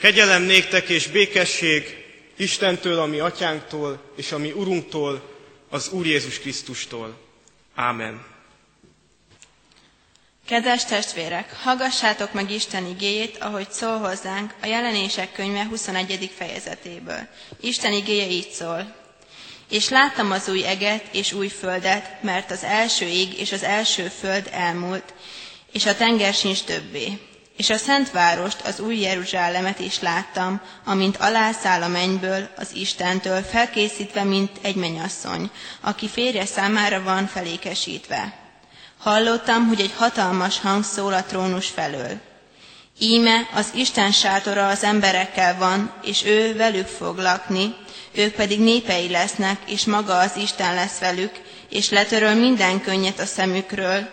Kegyelem néktek és békesség Istentől, ami atyánktól, és ami Urunktól, az Úr Jézus Krisztustól. Ámen. Kedves testvérek, hallgassátok meg Isten igéjét, ahogy szól hozzánk a jelenések könyve 21. fejezetéből. Isten igéje így szól. És láttam az új eget és új földet, mert az első ég és az első föld elmúlt, és a tenger sincs többé. És a Szent Várost, az új Jeruzsálemet is láttam, amint alászáll a mennyből, az Istentől, felkészítve, mint egy menyasszony, aki férje számára van felékesítve. Hallottam, hogy egy hatalmas hang szól a trónus felől. Íme az Isten sátora az emberekkel van, és ő velük fog lakni, ők pedig népei lesznek, és maga az Isten lesz velük, és letöröl minden könnyet a szemükről,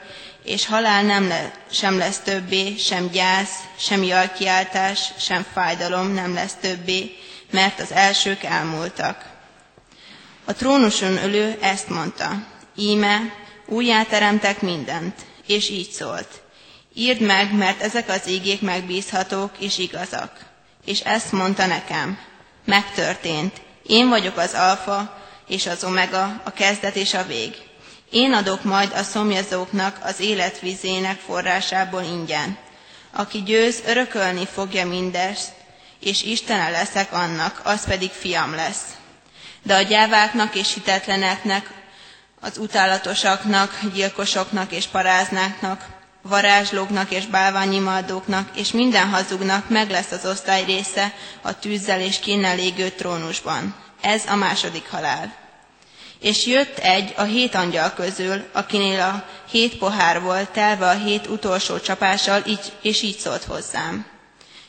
és halál nem le, sem lesz többé, sem gyász, sem jalkiáltás, sem fájdalom nem lesz többé, mert az elsők elmúltak. A trónuson ülő ezt mondta, íme, újjáteremtek mindent, és így szólt. Írd meg, mert ezek az ígék megbízhatók és igazak. És ezt mondta nekem, megtörtént, én vagyok az alfa és az omega, a kezdet és a vég. Én adok majd a szomjazóknak az életvizének forrásából ingyen. Aki győz, örökölni fogja mindezt, és Istene leszek annak, az pedig fiam lesz. De a gyáváknak és hitetleneknek, az utálatosaknak, gyilkosoknak és paráznáknak, varázslóknak és bálványimádóknak, és minden hazugnak meg lesz az osztály része a tűzzel és kénnel égő trónusban. Ez a második halál. És jött egy a hét angyal közül, akinél a hét pohár volt, telve a hét utolsó csapással, így, és így szólt hozzám.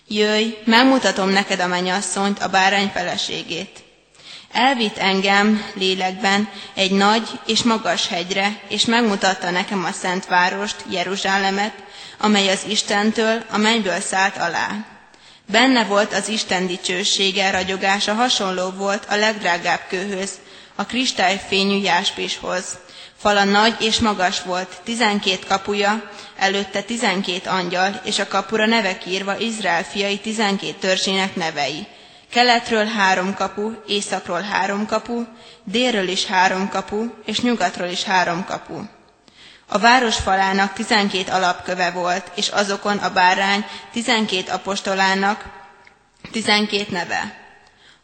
Jöjj, megmutatom neked a mennyasszonyt, a bárány feleségét. Elvitt engem lélekben egy nagy és magas hegyre, és megmutatta nekem a szent várost, Jeruzsálemet, amely az Istentől, a mennyből szállt alá. Benne volt az Isten dicsősége, ragyogása hasonló volt a legdrágább kőhöz, a kristályfényű jáspishoz. Fala nagy és magas volt, tizenkét kapuja, előtte tizenkét angyal, és a kapura nevek írva Izrael fiai tizenkét törzsének nevei. Keletről három kapu, északról három kapu, délről is három kapu, és nyugatról is három kapu. A város falának tizenkét alapköve volt, és azokon a bárány tizenkét apostolának tizenkét neve.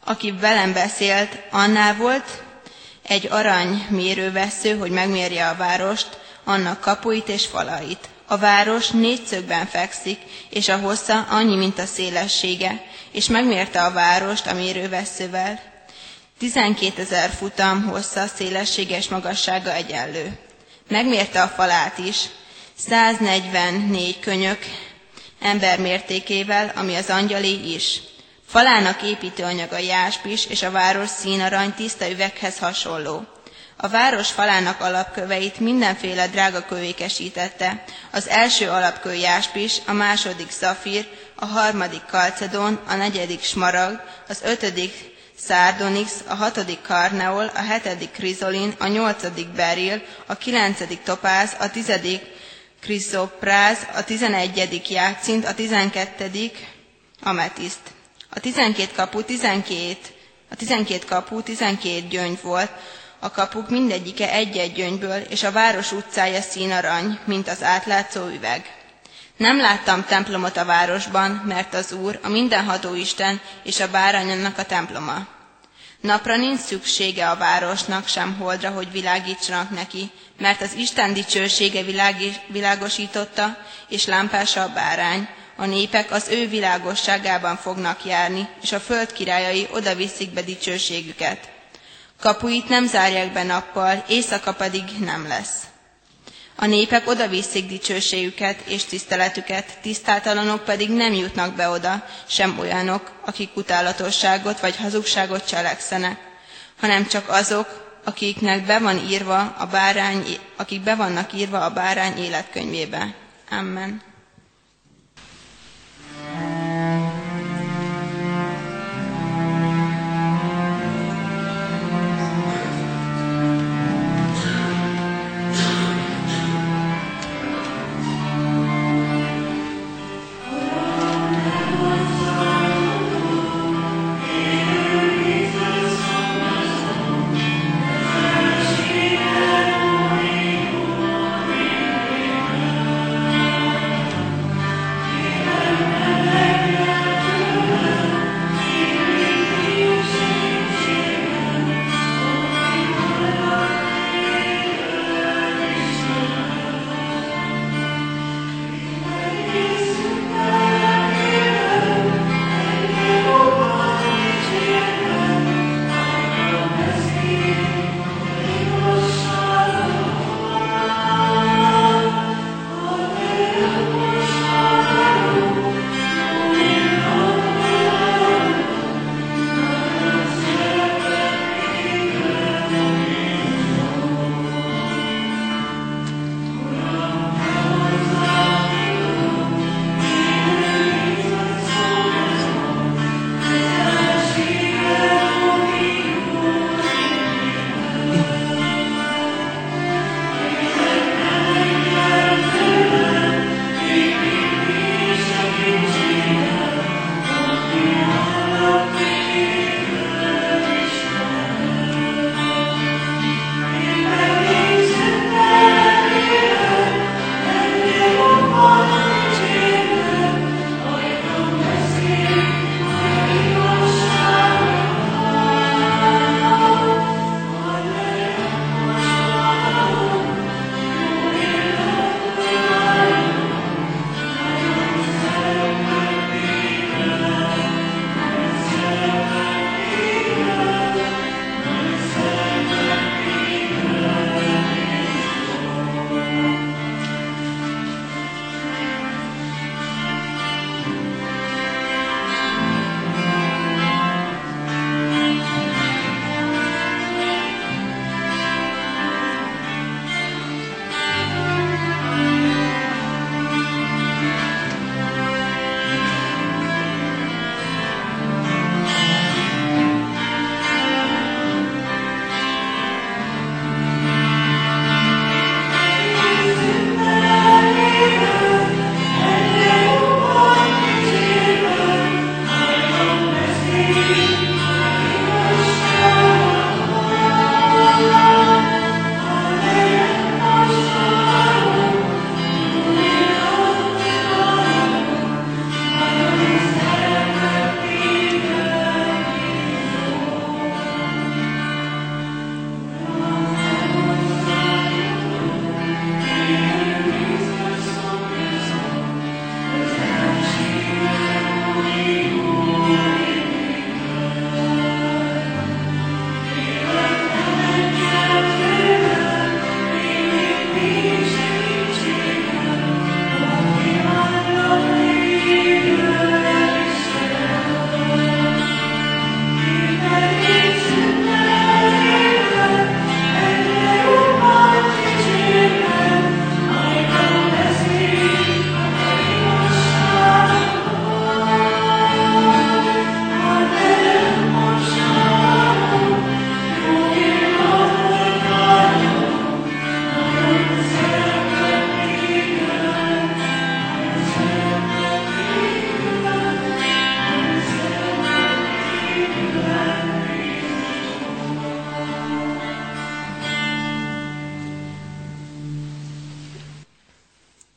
Aki velem beszélt, annál volt, egy arany mérővesző, hogy megmérje a várost, annak kapuit és falait. A város négyszögben fekszik, és a hossza annyi, mint a szélessége, és megmérte a várost a mérőveszővel. 12 ezer futam hossza, szélessége és magassága egyenlő. Megmérte a falát is, 144 könyök ember mértékével, ami az angyali is. Falának építőanyaga jáspis, és a város színarany tiszta üveghez hasonló. A város falának alapköveit mindenféle drága kövékesítette. Az első alapkő jáspis, a második szafír, a harmadik kalcedon, a negyedik smaragd, az ötödik szárdonix, a hatodik karneol, a hetedik krizolin, a nyolcadik beril, a kilencedik topáz, a tizedik kriszopráz, a tizenegyedik játszint, a tizenkettedik ametiszt. A tizenkét kapu, tizenkét, a tizenkét kapu, tizenkét gyöngy volt, a kapuk mindegyike egy-egy gyöngyből, és a város utcája színarany, mint az átlátszó üveg. Nem láttam templomot a városban, mert az Úr, a mindenható Isten és a báránynak a temploma. Napra nincs szüksége a városnak, sem holdra, hogy világítsanak neki, mert az Isten dicsősége világosította, és lámpása a bárány, a népek az ő világosságában fognak járni, és a föld királyai oda viszik be dicsőségüket. Kapuit nem zárják be nappal, éjszaka pedig nem lesz. A népek oda viszik dicsőségüket és tiszteletüket, tisztátalanok pedig nem jutnak be oda, sem olyanok, akik utálatosságot vagy hazugságot cselekszenek, hanem csak azok, akiknek be van írva a bárány, akik be vannak írva a bárány életkönyvébe. Amen.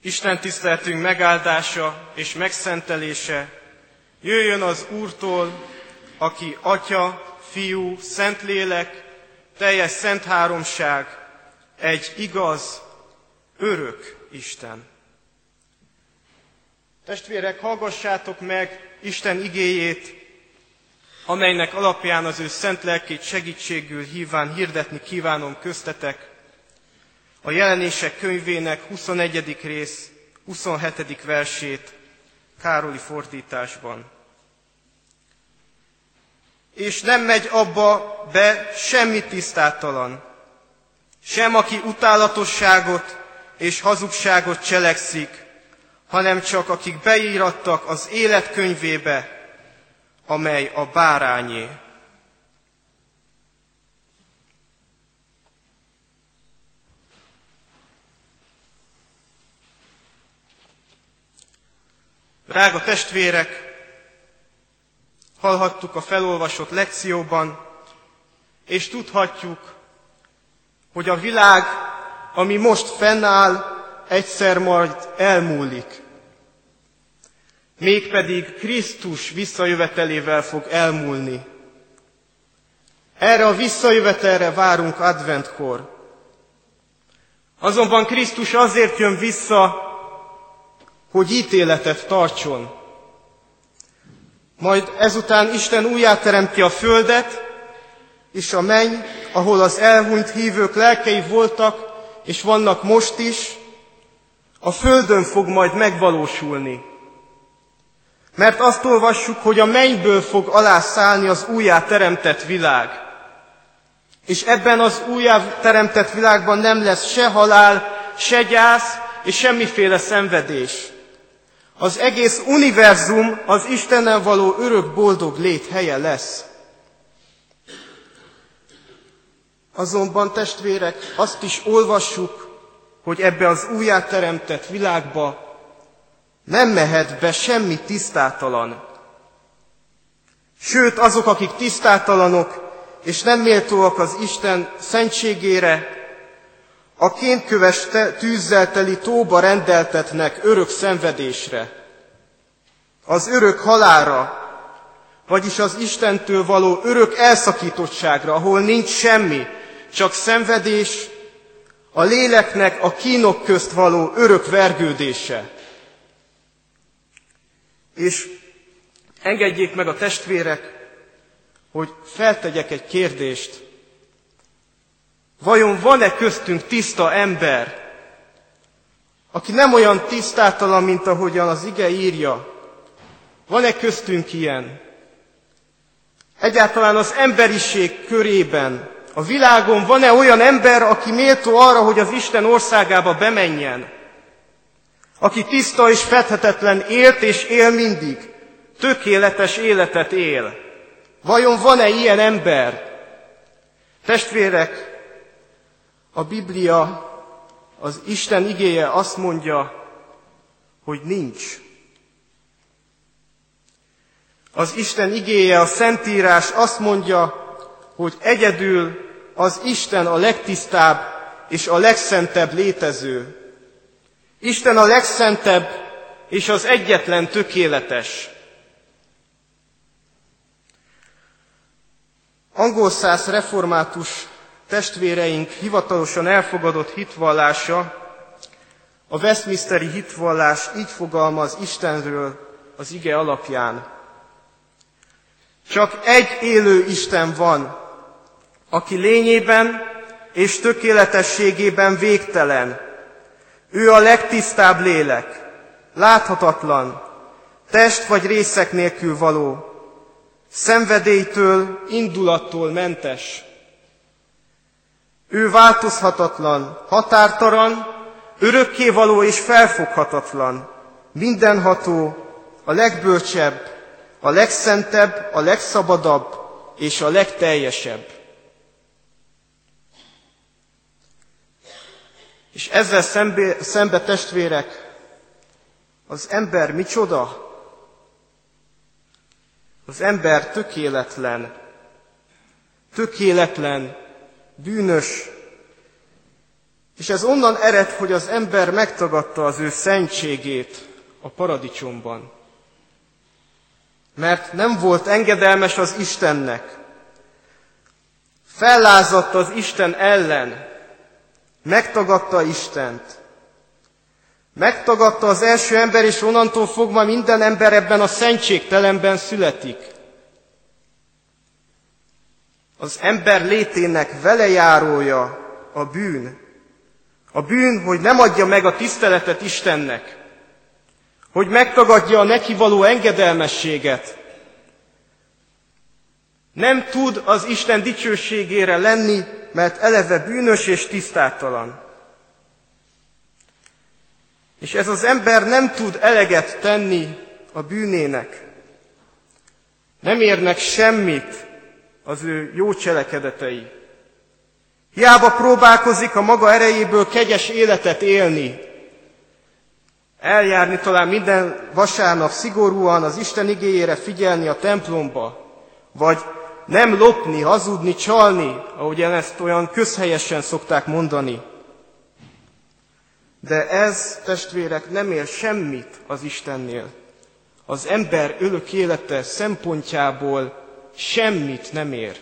Isten tiszteletünk megáldása és megszentelése jöjjön az Úrtól, aki Atya, Fiú, Szentlélek, teljes szent háromság, egy igaz, örök Isten. Testvérek, hallgassátok meg Isten igéjét, amelynek alapján az ő szent lelkét segítségül híván hirdetni kívánom köztetek, a jelenések könyvének 21. rész 27. versét Károli fordításban. És nem megy abba be semmi tisztátalan, sem aki utálatosságot és hazugságot cselekszik, hanem csak akik beírattak az élet könyvébe, amely a bárányé. Drága testvérek, hallhattuk a felolvasott lekcióban, és tudhatjuk, hogy a világ, ami most fennáll, egyszer majd elmúlik. Mégpedig Krisztus visszajövetelével fog elmúlni. Erre a visszajövetelre várunk adventkor. Azonban Krisztus azért jön vissza, hogy ítéletet tartson. Majd ezután Isten újjáteremti a földet, és a menny, ahol az elhunyt hívők lelkei voltak, és vannak most is, a földön fog majd megvalósulni. Mert azt olvassuk, hogy a mennyből fog alászállni az újjáteremtett világ. És ebben az újjáteremtett világban nem lesz se halál, se gyász, és semmiféle szenvedés. Az egész univerzum az Istennel való örök boldog lét helye lesz. Azonban testvérek, azt is olvassuk, hogy ebbe az újjáteremtett világba nem mehet be semmi tisztátalan. Sőt, azok, akik tisztátalanok és nem méltóak az Isten szentségére, a kénköves tűzzel teli tóba rendeltetnek örök szenvedésre, az örök halára, vagyis az Istentől való örök elszakítottságra, ahol nincs semmi, csak szenvedés, a léleknek a kínok közt való örök vergődése. És engedjék meg a testvérek, hogy feltegyek egy kérdést Vajon van-e köztünk tiszta ember, aki nem olyan tisztátalan, mint ahogyan az ige írja? Van-e köztünk ilyen? Egyáltalán az emberiség körében, a világon van-e olyan ember, aki méltó arra, hogy az Isten országába bemenjen? Aki tiszta és fedhetetlen élt és él mindig, tökéletes életet él. Vajon van-e ilyen ember? Testvérek, a Biblia, az Isten igéje azt mondja, hogy nincs. Az Isten igéje, a Szentírás azt mondja, hogy egyedül az Isten a legtisztább és a legszentebb létező. Isten a legszentebb és az egyetlen tökéletes. Angol száz református testvéreink hivatalosan elfogadott hitvallása, a Westminsteri hitvallás így fogalmaz Istenről az ige alapján. Csak egy élő Isten van, aki lényében és tökéletességében végtelen. Ő a legtisztább lélek, láthatatlan, test vagy részek nélkül való, szenvedélytől, indulattól mentes. Ő változhatatlan, határtalan, örökkévaló és felfoghatatlan, mindenható, a legbölcsebb, a legszentebb, a legszabadabb és a legteljesebb. És ezzel szembe, szembe testvérek, az ember micsoda? Az ember tökéletlen, tökéletlen, bűnös És ez onnan ered, hogy az ember megtagadta az ő szentségét a paradicsomban. Mert nem volt engedelmes az Istennek. Fellázadt az Isten ellen. Megtagadta Istent. Megtagadta az első ember, és onnantól fogva minden ember ebben a szentségtelenben születik. Az ember létének velejárója a bűn. A bűn, hogy nem adja meg a tiszteletet Istennek, hogy megtagadja a neki való engedelmességet. Nem tud az Isten dicsőségére lenni, mert eleve bűnös és tisztátalan. És ez az ember nem tud eleget tenni a bűnének. Nem érnek semmit az ő jó cselekedetei. Hiába próbálkozik a maga erejéből kegyes életet élni, eljárni talán minden vasárnap szigorúan az Isten igéjére figyelni a templomba, vagy nem lopni, hazudni, csalni, ahogy ezt olyan közhelyesen szokták mondani. De ez, testvérek, nem ér semmit az Istennél. Az ember örök élete szempontjából semmit nem ér.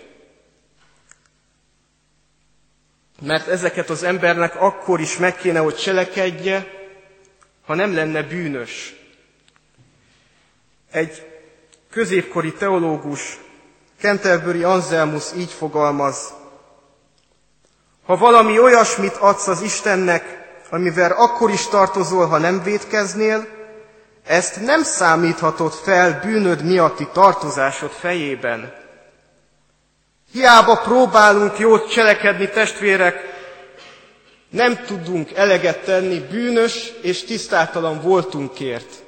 Mert ezeket az embernek akkor is meg kéne, hogy cselekedje, ha nem lenne bűnös. Egy középkori teológus, Canterbury Anselmus így fogalmaz, ha valami olyasmit adsz az Istennek, amivel akkor is tartozol, ha nem védkeznél, ezt nem számíthatod fel bűnöd miatti tartozásod fejében. Hiába próbálunk jót cselekedni, testvérek, nem tudunk eleget tenni bűnös és tisztátalan voltunkért.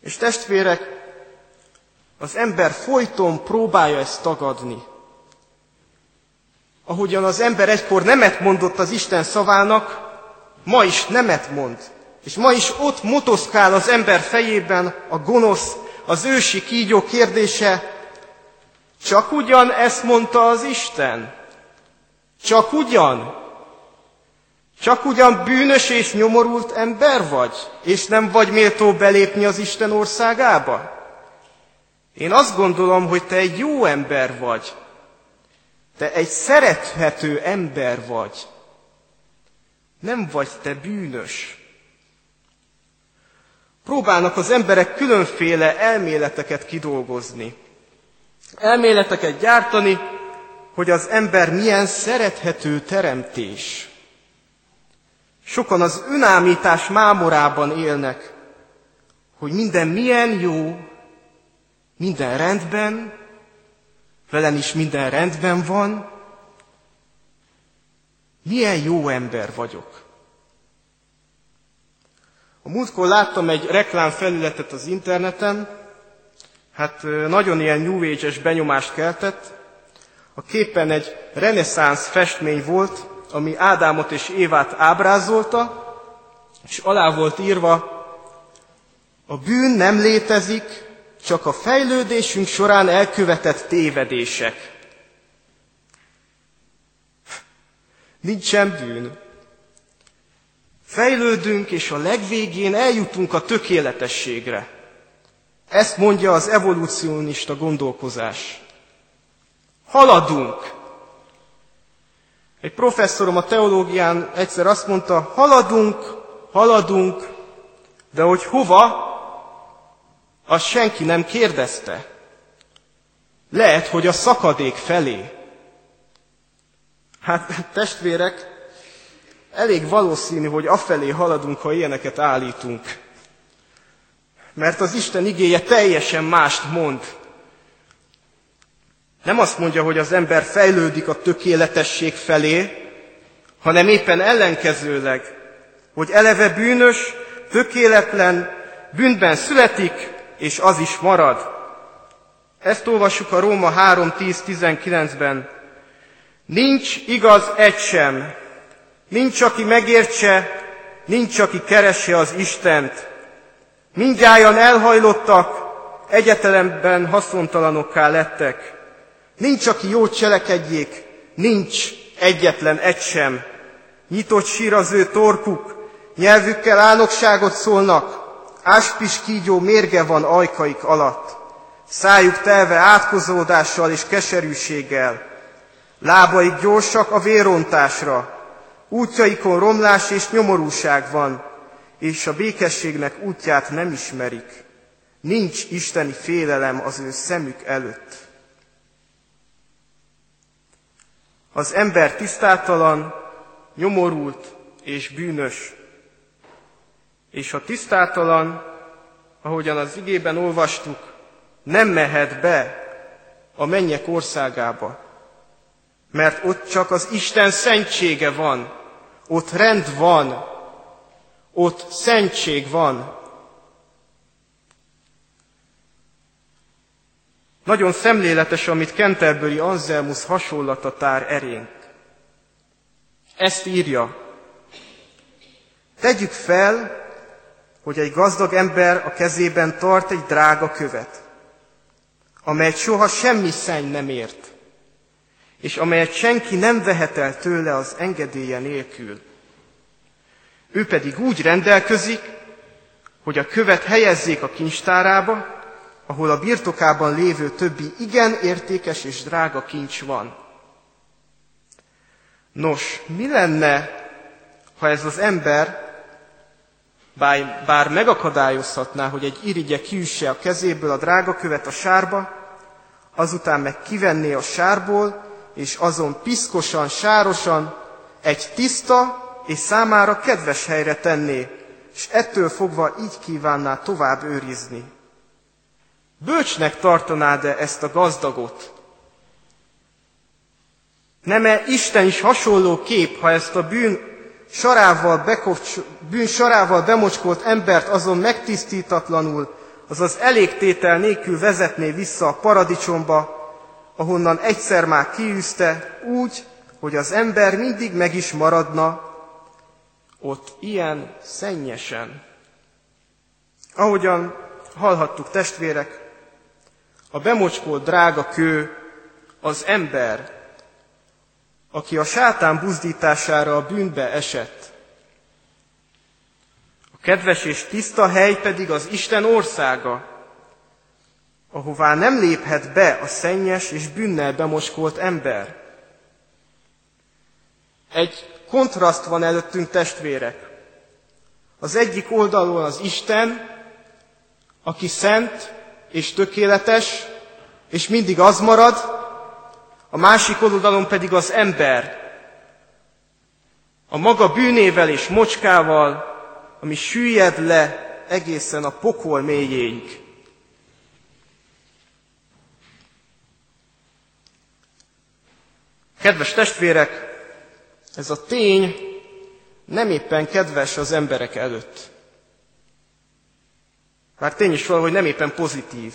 És testvérek, az ember folyton próbálja ezt tagadni. Ahogyan az ember egykor nemet mondott az Isten szavának, ma is nemet mond. És ma is ott motoszkál az ember fejében a gonosz, az ősi kígyó kérdése, csak ugyan ezt mondta az Isten? Csak ugyan? Csak ugyan bűnös és nyomorult ember vagy, és nem vagy méltó belépni az Isten országába? Én azt gondolom, hogy te egy jó ember vagy. Te egy szerethető ember vagy. Nem vagy te bűnös. Próbálnak az emberek különféle elméleteket kidolgozni. Elméleteket gyártani, hogy az ember milyen szerethető teremtés. Sokan az önámítás mámorában élnek, hogy minden milyen jó, minden rendben, velem is minden rendben van, milyen jó ember vagyok. A múltkor láttam egy reklámfelületet az interneten, hát nagyon ilyen New Age-es benyomást keltett. A képen egy reneszánsz festmény volt, ami Ádámot és Évát ábrázolta, és alá volt írva, a bűn nem létezik, csak a fejlődésünk során elkövetett tévedések. Nincsen bűn. Fejlődünk, és a legvégén eljutunk a tökéletességre. Ezt mondja az evolúcionista gondolkozás. Haladunk. Egy professzorom a teológián egyszer azt mondta, haladunk, haladunk, de hogy hova, azt senki nem kérdezte. Lehet, hogy a szakadék felé. Hát testvérek, elég valószínű, hogy afelé haladunk, ha ilyeneket állítunk. Mert az Isten igéje teljesen mást mond. Nem azt mondja, hogy az ember fejlődik a tökéletesség felé, hanem éppen ellenkezőleg, hogy eleve bűnös, tökéletlen, bűnben születik, és az is marad. Ezt olvassuk a Róma 3.10.19-ben. Nincs igaz egy sem, nincs, aki megértse, nincs, aki keresse az Istent. Mindjárt elhajlottak, egyetelemben haszontalanokká lettek. Nincs, aki jót cselekedjék, nincs egyetlen egy sem. Nyitott sír az ő torkuk, nyelvükkel álnokságot szólnak, áspis kígyó mérge van ajkaik alatt. Szájuk telve átkozódással és keserűséggel, lábaik gyorsak a vérontásra, útjaikon romlás és nyomorúság van, és a békességnek útját nem ismerik. Nincs isteni félelem az ő szemük előtt. Az ember tisztátalan, nyomorult és bűnös. És a tisztátalan, ahogyan az igében olvastuk, nem mehet be a mennyek országába, mert ott csak az Isten szentsége van, ott rend van, ott szentség van. Nagyon szemléletes, amit Kenterbőri Anselmus hasonlata tár erénk. Ezt írja. Tegyük fel, hogy egy gazdag ember a kezében tart egy drága követ, amelyet soha semmi szenny nem ért, és amelyet senki nem vehet el tőle az engedélye nélkül. Ő pedig úgy rendelközik, hogy a követ helyezzék a kincstárába, ahol a birtokában lévő többi igen értékes és drága kincs van. Nos, mi lenne, ha ez az ember, bár megakadályozhatná, hogy egy irigye kiüsse a kezéből a drága követ a sárba, azután meg kivenné a sárból, és azon piszkosan, sárosan egy tiszta és számára kedves helyre tenné, és ettől fogva így kívánná tovább őrizni. Bölcsnek tartanád-e ezt a gazdagot? Nem-e Isten is hasonló kép, ha ezt a bűn sarával, bekocs, bűn sarával bemocskolt embert azon megtisztítatlanul, azaz elégtétel nélkül vezetné vissza a paradicsomba, ahonnan egyszer már kiűzte, úgy, hogy az ember mindig meg is maradna, ott ilyen szennyesen. Ahogyan hallhattuk testvérek, a bemocskolt drága kő az ember, aki a sátán buzdítására a bűnbe esett. A kedves és tiszta hely pedig az Isten országa, ahová nem léphet be a szennyes és bűnnel bemoskolt ember. Egy kontraszt van előttünk testvérek. Az egyik oldalon az Isten, aki szent és tökéletes, és mindig az marad, a másik oldalon pedig az ember, a maga bűnével és mocskával, ami süllyed le egészen a pokol mélyéig. Kedves testvérek, ez a tény nem éppen kedves az emberek előtt. Már tény is valahogy nem éppen pozitív.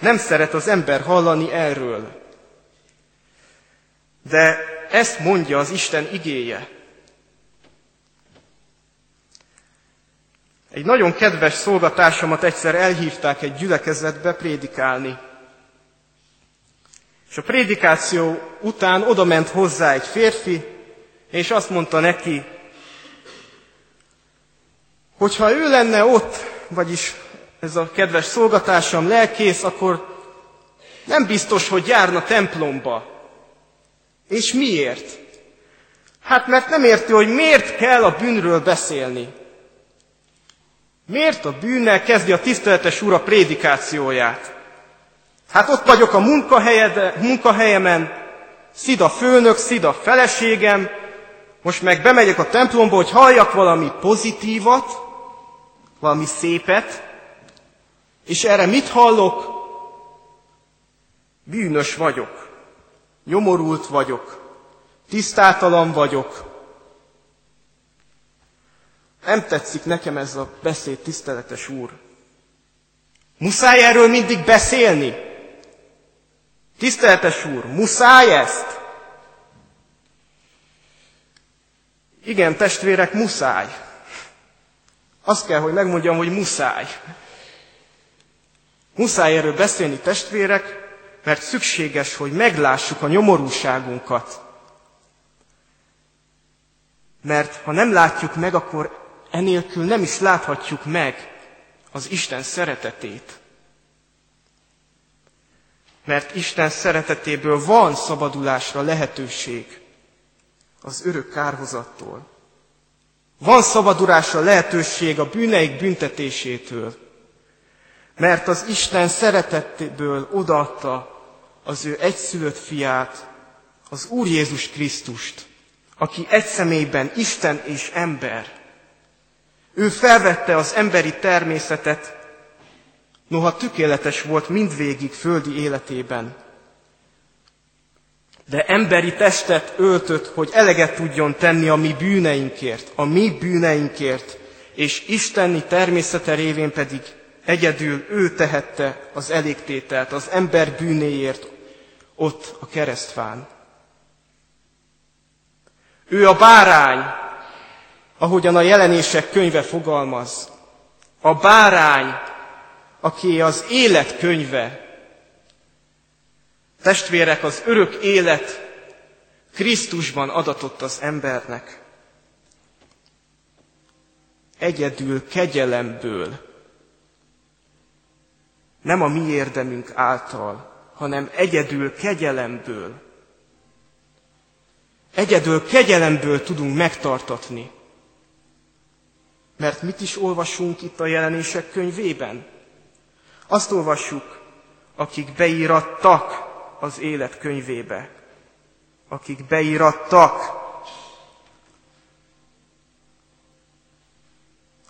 Nem szeret az ember hallani erről. De ezt mondja az Isten igéje. Egy nagyon kedves szolgatársamat egyszer elhívták egy gyülekezetbe prédikálni. És a prédikáció után odament hozzá egy férfi, és azt mondta neki, hogy ha ő lenne ott, vagyis ez a kedves szolgatársam lelkész, akkor nem biztos, hogy járna templomba. És miért? Hát mert nem érti, hogy miért kell a bűnről beszélni. Miért a bűnnel kezdi a tiszteletes úr a prédikációját? Hát ott vagyok a munkahelyemen, szid a főnök, szid a feleségem, most meg bemegyek a templomba, hogy halljak valami pozitívat, valami szépet, és erre mit hallok? Bűnös vagyok, nyomorult vagyok, tisztátalan vagyok. Nem tetszik nekem ez a beszéd, tiszteletes úr. Muszáj erről mindig beszélni? Tiszteletes úr, muszáj ezt? Igen, testvérek, muszáj. Azt kell, hogy megmondjam, hogy muszáj. Muszáj erről beszélni, testvérek, mert szükséges, hogy meglássuk a nyomorúságunkat. Mert ha nem látjuk meg, akkor enélkül nem is láthatjuk meg az Isten szeretetét. Mert Isten szeretetéből van szabadulásra lehetőség az örök kárhozattól. Van szabadulásra lehetőség a bűneik büntetésétől, mert az Isten szeretetéből odaadta az ő egyszülött fiát, az Úr Jézus Krisztust, aki egy személyben Isten és ember. Ő felvette az emberi természetet, noha tökéletes volt mindvégig földi életében. De emberi testet öltött, hogy eleget tudjon tenni a mi bűneinkért, a mi bűneinkért, és isteni természete révén pedig egyedül ő tehette az elégtételt az ember bűnéért ott a keresztfán. Ő a bárány, ahogyan a jelenések könyve fogalmaz. A bárány, aki az élet könyve. Testvérek, az örök élet Krisztusban adatott az embernek. Egyedül kegyelemből, nem a mi érdemünk által, hanem egyedül kegyelemből. Egyedül kegyelemből tudunk megtartatni. Mert mit is olvasunk itt a jelenések könyvében? Azt olvassuk, akik beírattak az élet könyvébe. Akik beírattak,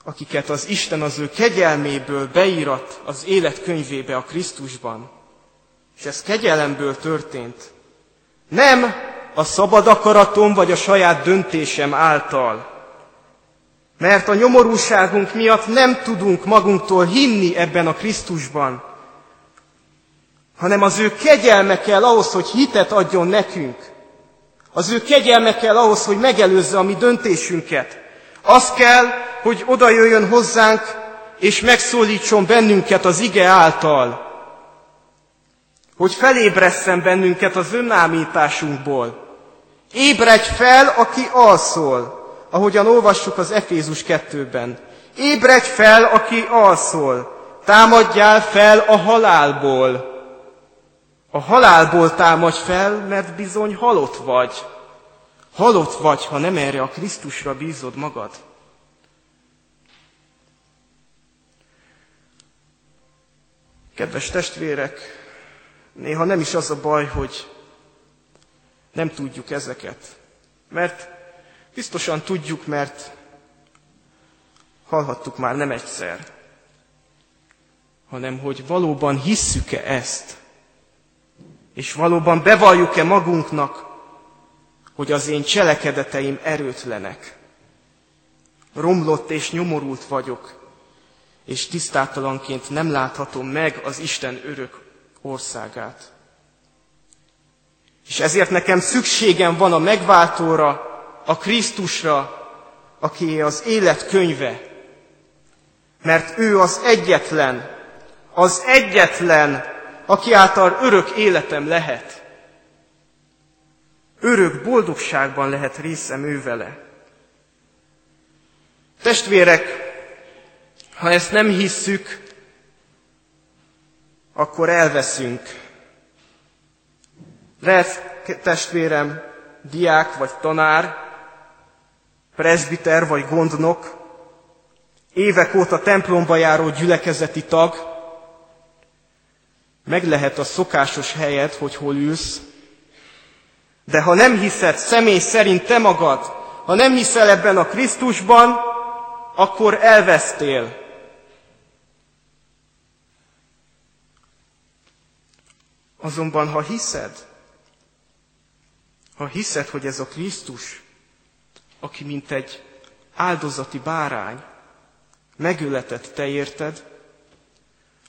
akiket az Isten az ő kegyelméből beírat az élet könyvébe a Krisztusban. És ez kegyelemből történt. Nem a szabad akaratom vagy a saját döntésem által, mert a nyomorúságunk miatt nem tudunk magunktól hinni ebben a Krisztusban, hanem az ő kegyelme kell ahhoz, hogy hitet adjon nekünk. Az ő kegyelme kell ahhoz, hogy megelőzze a mi döntésünket. Az kell, hogy oda jöjjön hozzánk, és megszólítson bennünket az ige által. Hogy felébresszen bennünket az önámításunkból. Ébredj fel, aki alszol ahogyan olvassuk az Efézus 2-ben. Ébredj fel, aki alszol, támadjál fel a halálból. A halálból támadj fel, mert bizony halott vagy. Halott vagy, ha nem erre a Krisztusra bízod magad. Kedves testvérek, néha nem is az a baj, hogy nem tudjuk ezeket. Mert Biztosan tudjuk, mert hallhattuk már nem egyszer, hanem hogy valóban hisszük-e ezt, és valóban bevalljuk-e magunknak, hogy az én cselekedeteim erőtlenek, romlott és nyomorult vagyok, és tisztátalanként nem láthatom meg az Isten örök országát. És ezért nekem szükségem van a megváltóra, a Krisztusra, aki az élet könyve, mert ő az egyetlen, az egyetlen, aki által örök életem lehet. Örök boldogságban lehet részem ő vele. Testvérek, ha ezt nem hisszük, akkor elveszünk. Lehet, testvérem, diák vagy tanár, presbiter vagy gondnok, évek óta templomba járó gyülekezeti tag, meg lehet a szokásos helyed, hogy hol ülsz, de ha nem hiszed személy szerint te magad, ha nem hiszel ebben a Krisztusban, akkor elvesztél. Azonban, ha hiszed, ha hiszed, hogy ez a Krisztus, aki mint egy áldozati bárány megöletett te érted,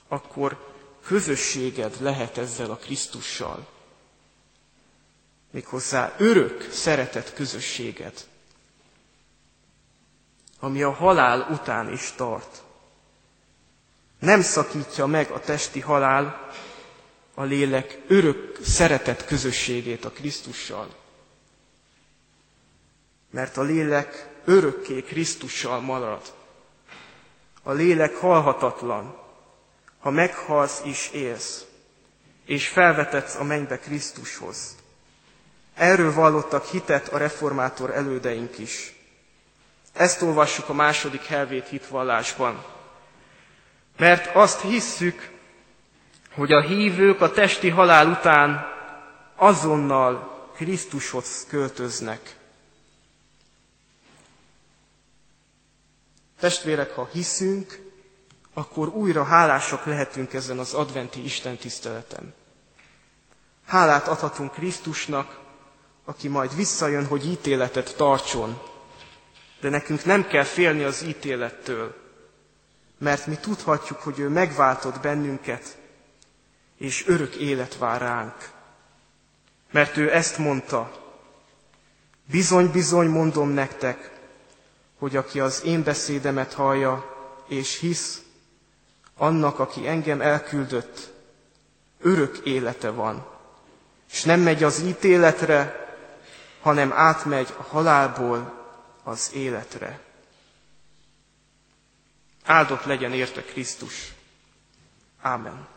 akkor közösséged lehet ezzel a Krisztussal. Méghozzá örök szeretet közösséged, ami a halál után is tart. Nem szakítja meg a testi halál, a lélek örök szeretet közösségét a Krisztussal. Mert a lélek örökké Krisztussal marad. A lélek halhatatlan, ha meghalsz is élsz, és felvetetsz a mennybe Krisztushoz. Erről vallottak hitet a reformátor elődeink is. Ezt olvassuk a második helvét hitvallásban. Mert azt hisszük, hogy a hívők a testi halál után azonnal Krisztushoz költöznek. Testvérek, ha hiszünk, akkor újra hálásak lehetünk ezen az adventi Isten tiszteleten. Hálát adhatunk Krisztusnak, aki majd visszajön, hogy ítéletet tartson. De nekünk nem kell félni az ítélettől, mert mi tudhatjuk, hogy ő megváltott bennünket, és örök élet vár ránk. Mert ő ezt mondta, bizony-bizony mondom nektek, hogy aki az én beszédemet hallja, és hisz, annak, aki engem elküldött, örök élete van, és nem megy az ítéletre, hanem átmegy a halálból az életre. Áldott legyen érte Krisztus. Ámen.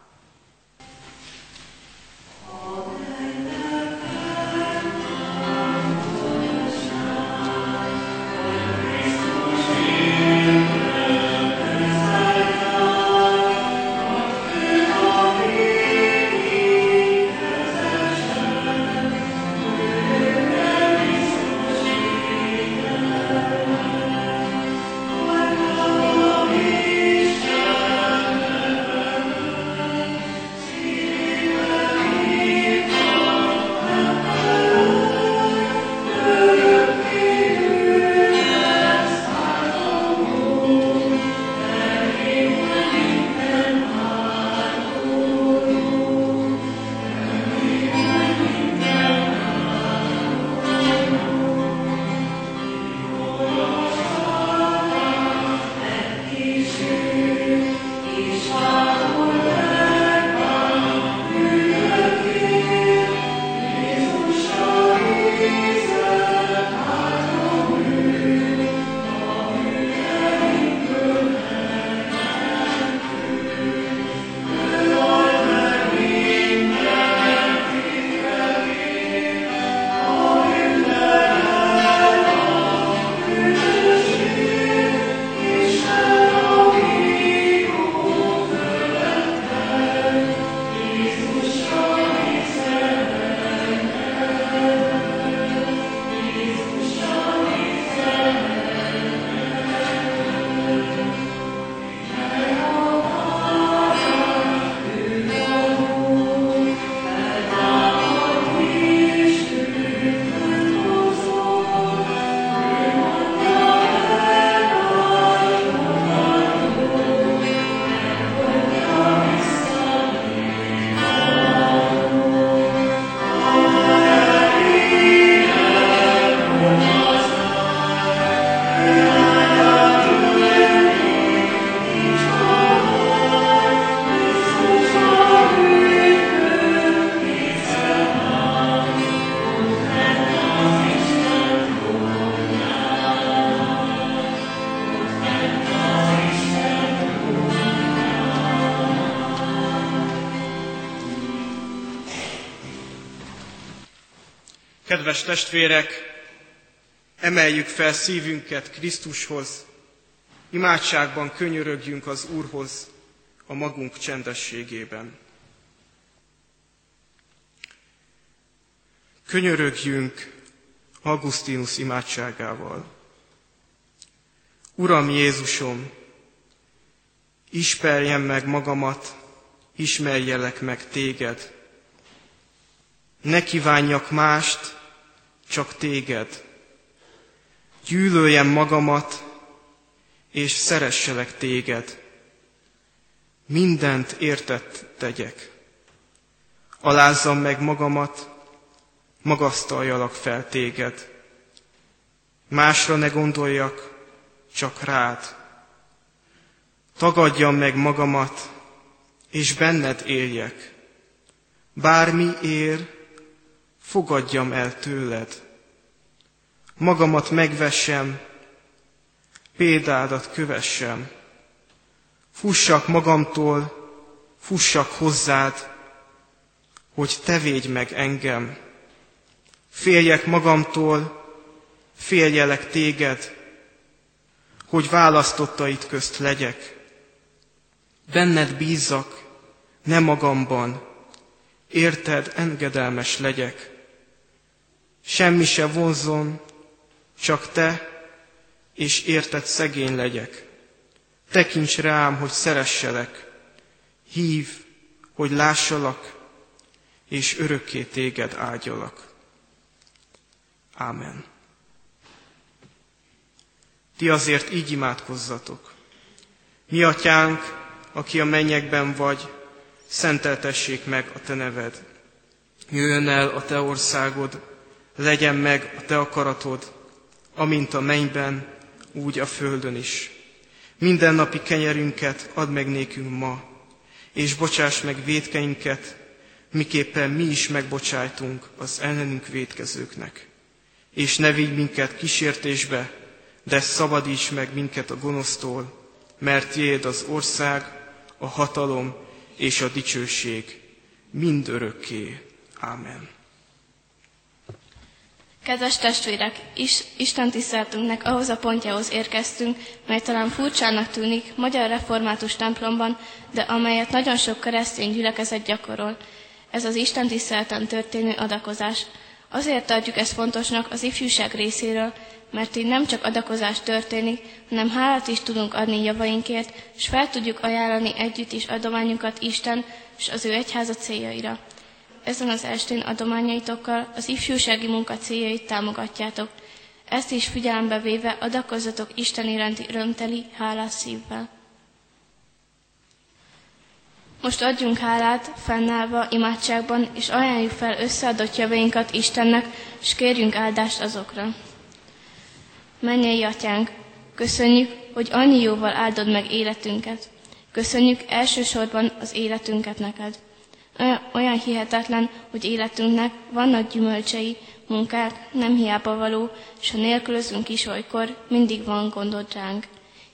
Kedves testvérek, emeljük fel szívünket Krisztushoz, imádságban könyörögjünk az Úrhoz a magunk csendességében. Könyörögjünk Augustinus imádságával. Uram Jézusom, ismerjem meg magamat, ismerjelek meg téged. Ne kívánjak mást, csak téged. Gyűlöljem magamat, és szeresselek téged. Mindent értett tegyek. Alázzam meg magamat, magasztaljalak fel téged. Másra ne gondoljak, csak rád. Tagadjam meg magamat, és benned éljek. Bármi ér, fogadjam el tőled. Magamat megvessem, példádat kövessem. Fussak magamtól, fussak hozzád, hogy te védj meg engem. Féljek magamtól, féljelek téged, hogy választottait közt legyek. Benned bízzak, ne magamban, érted engedelmes legyek. Semmi se vonzon, csak te, és érted szegény legyek. Tekints rám, hogy szeresselek, hív, hogy lássalak, és örökké téged ágyalak. Ámen. Ti azért így imádkozzatok. Mi atyánk, aki a mennyekben vagy, szenteltessék meg a te neved. Jöjjön el a te országod, legyen meg a te akaratod, amint a mennyben, úgy a földön is. Minden napi kenyerünket add meg nékünk ma, és bocsáss meg védkeinket, miképpen mi is megbocsájtunk az ellenünk védkezőknek. És ne vigy minket kísértésbe, de szabadíts meg minket a gonosztól, mert Jéd az ország, a hatalom és a dicsőség mind örökké. Ámen. Kedves testvérek, is, Isten tiszteltünknek ahhoz a pontjához érkeztünk, mely talán furcsának tűnik magyar református templomban, de amelyet nagyon sok keresztény gyülekezet gyakorol. Ez az Isten tisztelten történő adakozás. Azért tartjuk ezt fontosnak az ifjúság részéről, mert így nem csak adakozás történik, hanem hálát is tudunk adni javainkért, és fel tudjuk ajánlani együtt is adományunkat Isten és az ő egyháza céljaira. Ezen az estén adományaitokkal az ifjúsági munka céljait támogatjátok. Ezt is figyelembe véve adakozzatok Isten iránti örömteli, hálás szívvel. Most adjunk hálát, fennállva, imádságban, és ajánljuk fel összeadott javainkat Istennek, és kérjünk áldást azokra. Mennyei atyánk, köszönjük, hogy annyi jóval áldod meg életünket. Köszönjük elsősorban az életünket neked. Olyan hihetetlen, hogy életünknek vannak gyümölcsei, munkák, nem hiába való, és ha nélkülözünk is olykor, mindig van gondod ránk.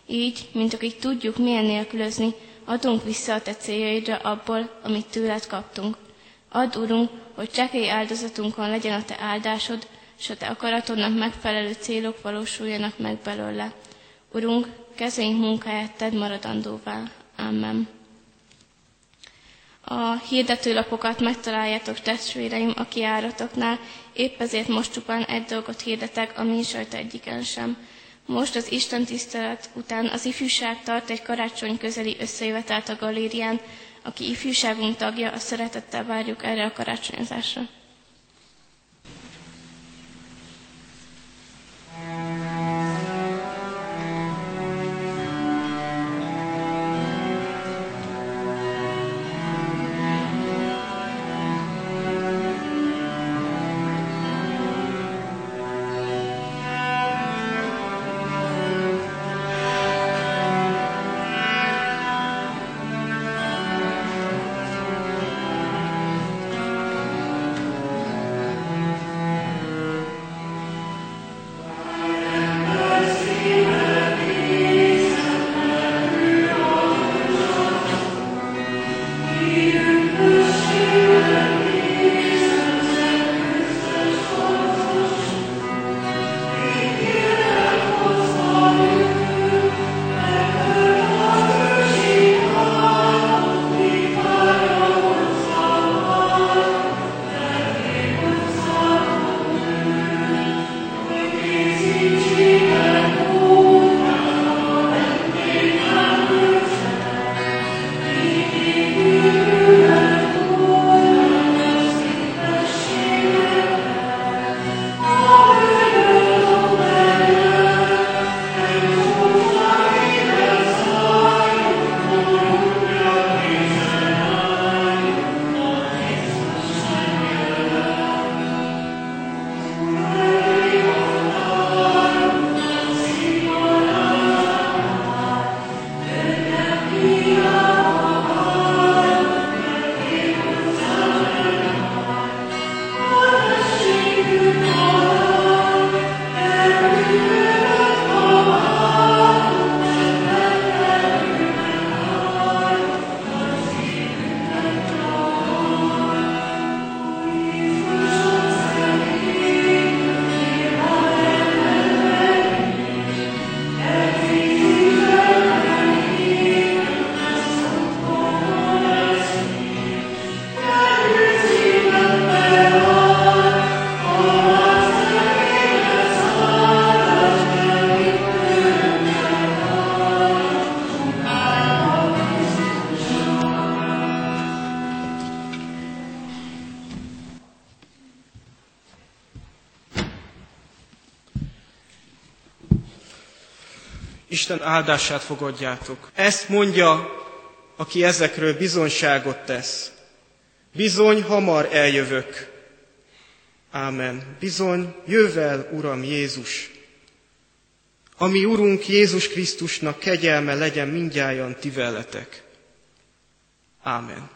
Így, mint akik tudjuk, milyen nélkülözni, adunk vissza a te céljaidra abból, amit tőled kaptunk. Add, Urunk, hogy csekély áldozatunkon legyen a te áldásod, és a te akaratodnak megfelelő célok valósuljanak meg belőle. Urunk, kezénk munkáját tedd maradandóvá. Amen. A hirdetőlapokat megtaláljátok testvéreim a kiáratoknál, épp ezért most csupán egy dolgot hirdetek, a sajta egyiken sem. Most az Isten tisztelet után az ifjúság tart egy karácsony közeli összejövetelt a galérián, aki ifjúságunk tagja, a szeretettel várjuk erre a karácsonyozásra. Isten áldását fogadjátok. Ezt mondja, aki ezekről bizonyságot tesz. Bizony, hamar eljövök. Ámen. Bizony, jövel, Uram Jézus. Ami Urunk Jézus Krisztusnak kegyelme legyen mindjárt ti veletek. Ámen.